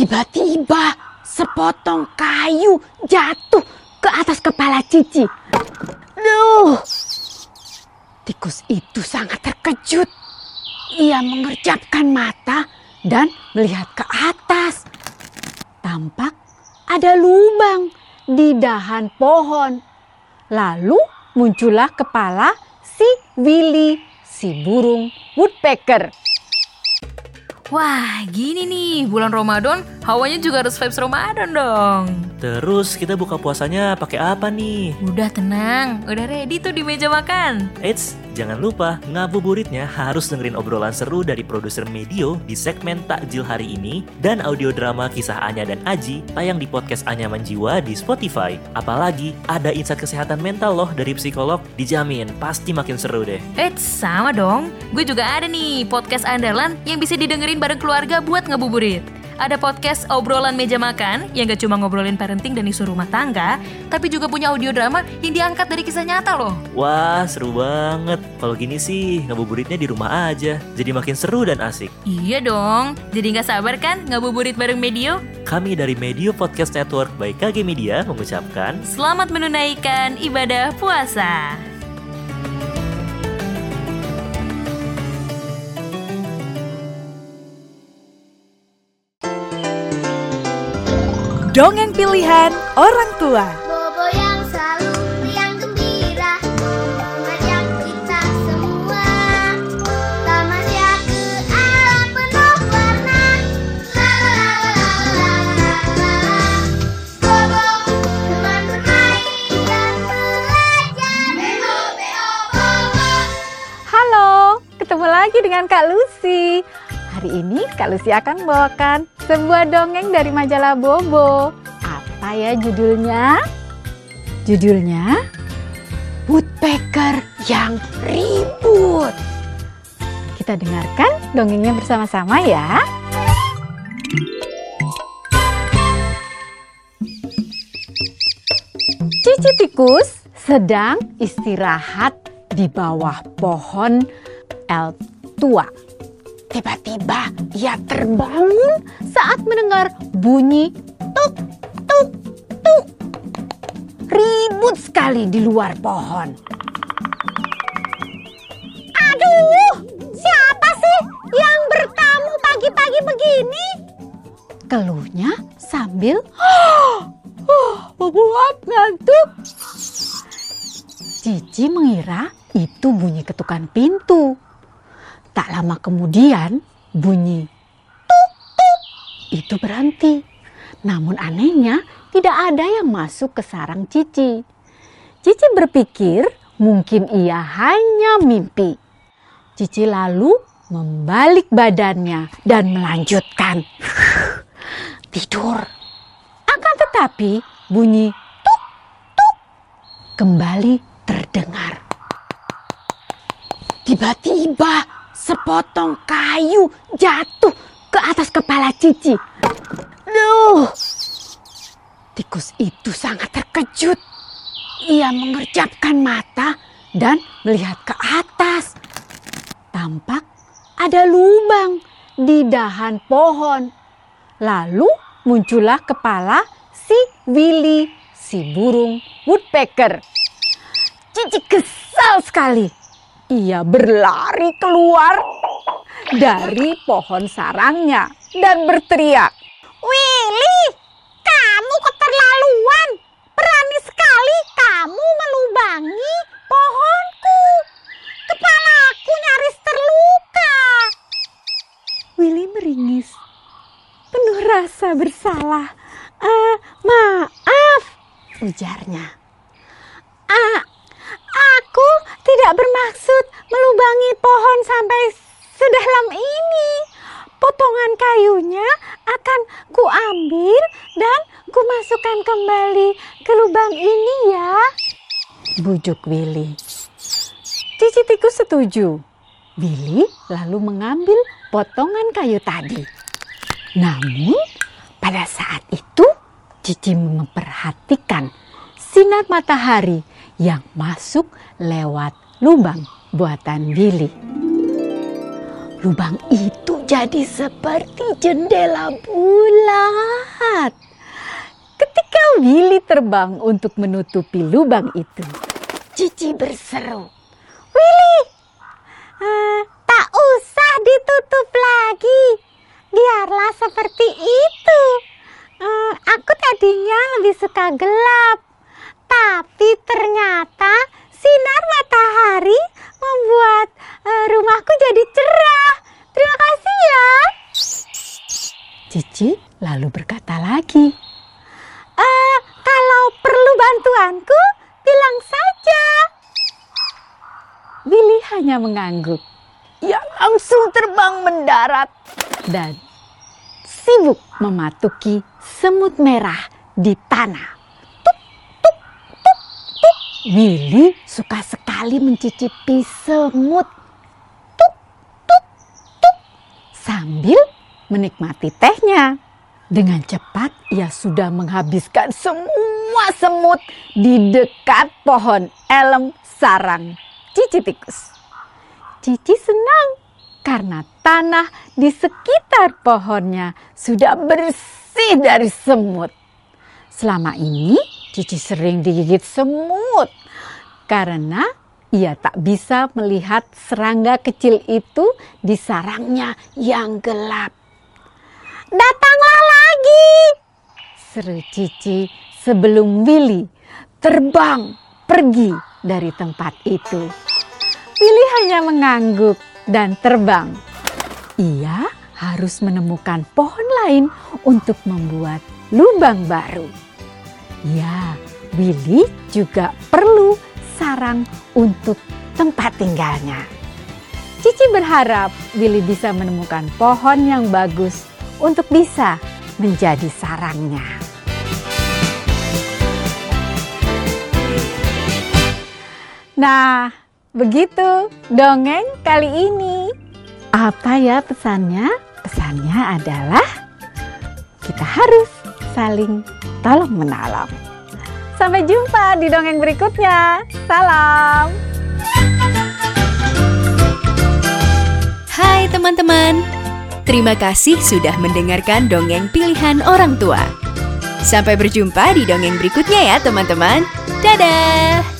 Tiba-tiba sepotong kayu jatuh ke atas kepala Cici. Duh, tikus itu sangat terkejut. Ia mengerjapkan mata dan melihat ke atas. Tampak ada lubang di dahan pohon. Lalu muncullah kepala si Willy, si burung woodpecker. Wah, gini nih, bulan Ramadan, hawanya juga harus vibes Ramadan dong. Terus kita buka puasanya pakai apa nih? Udah tenang, udah ready tuh di meja makan. Eits, jangan lupa ngabuburitnya harus dengerin obrolan seru dari produser Medio di segmen Takjil hari ini dan audio drama kisah Anya dan Aji tayang di podcast Anyaman Jiwa di Spotify. Apalagi ada insight kesehatan mental loh dari psikolog, dijamin pasti makin seru deh. Eits, sama dong. Gue juga ada nih podcast andalan yang bisa didengerin bareng keluarga buat ngabuburit. Ada podcast obrolan meja makan yang gak cuma ngobrolin parenting dan isu rumah tangga, tapi juga punya audio drama yang diangkat dari kisah nyata loh. Wah, seru banget. Kalau gini sih, ngabuburitnya di rumah aja. Jadi makin seru dan asik. Iya dong, jadi gak sabar kan ngabuburit bareng Medio? Kami dari Medio Podcast Network by KG Media mengucapkan Selamat menunaikan ibadah puasa. Dongeng pilihan orang tua. Bobo yang selalu riang gembira Mengajak kita semua. Tamasya ke alam penuh warna. La la la la la la la Bobo teman bermain dan belajar. Bebo beo bobo. Halo, ketemu lagi dengan Kak Lucy. Hari ini Kak Lucy akan membawakan sebuah dongeng dari majalah Bobo. Apa ya judulnya? Judulnya Woodpecker yang ribut. Kita dengarkan dongengnya bersama-sama ya. Cici tikus sedang istirahat di bawah pohon el tua. Tiba-tiba ia terbangun saat mendengar bunyi tuk tuk tuk. Ribut sekali di luar pohon. Aduh, siapa sih yang bertamu pagi-pagi begini? Keluhnya sambil membuat ngantuk. Cici mengira itu bunyi ketukan pintu. Tak lama kemudian bunyi tuk tuk itu berhenti. Namun anehnya tidak ada yang masuk ke sarang Cici. Cici berpikir mungkin ia hanya mimpi. Cici lalu membalik badannya dan melanjutkan tidur. Akan tetapi bunyi tuk tuk kembali terdengar. Tiba-tiba sepotong kayu jatuh ke atas kepala Cici. Duh, tikus itu sangat terkejut. Ia mengerjapkan mata dan melihat ke atas. Tampak ada lubang di dahan pohon. Lalu muncullah kepala si Willy, si burung woodpecker. Cici kesal sekali. Ia berlari keluar dari pohon sarangnya dan berteriak. Willy, kamu keterlaluan. Berani sekali kamu melubangi pohonku. Kepalaku nyaris terluka. Willy meringis. Penuh rasa bersalah. "Eh, maaf, ujarnya. Ah, aku tidak bermaksud melubangi pohon sampai sedalam ini. Potongan kayunya akan kuambil dan kumasukkan kembali ke lubang ini ya. Bujuk Willy. Cici tikus setuju. Willy lalu mengambil potongan kayu tadi. Namun pada saat itu Cici memperhatikan sinar matahari yang masuk lewat lubang buatan Willy. lubang itu jadi seperti jendela bulat. Ketika Willy terbang untuk menutupi lubang itu, Cici berseru, Willy, eh, tak usah ditutup lagi. Biarlah seperti itu. Eh, aku tadinya lebih suka gelap. Tapi ternyata sinar matahari membuat eh, rumahku jadi cerah. Terima kasih ya. Cici lalu berkata lagi, "Eh, kalau perlu bantuanku, bilang saja. Willy hanya mengangguk. Ia langsung terbang mendarat dan sibuk mematuki semut merah di tanah. Tuk, tuk, tuk, tuk. Willy suka sekali mencicipi semut. Tuk, tuk, tuk. Sambil menikmati tehnya. Dengan cepat ia sudah menghabiskan semua semut di dekat pohon elem sarang Cici tikus. Cici senang karena tanah di sekitar pohonnya sudah bersih dari semut. Selama ini Cici sering digigit semut karena ia tak bisa melihat serangga kecil itu di sarangnya yang gelap. Datanglah lagi, seru Cici sebelum Willy terbang pergi dari tempat itu. Willy hanya mengangguk dan terbang. Ia harus menemukan pohon lain untuk membuat lubang baru. Ya, Willy juga perlu sarang untuk tempat tinggalnya. Cici berharap Willy bisa menemukan pohon yang bagus untuk bisa menjadi sarangnya. Nah, begitu dongeng kali ini. Apa ya pesannya? Pesannya adalah kita harus saling tolong menolong. Sampai jumpa di dongeng berikutnya. Salam. Hai teman-teman, terima kasih sudah mendengarkan dongeng pilihan orang tua. Sampai berjumpa di dongeng berikutnya ya teman-teman. Dadah!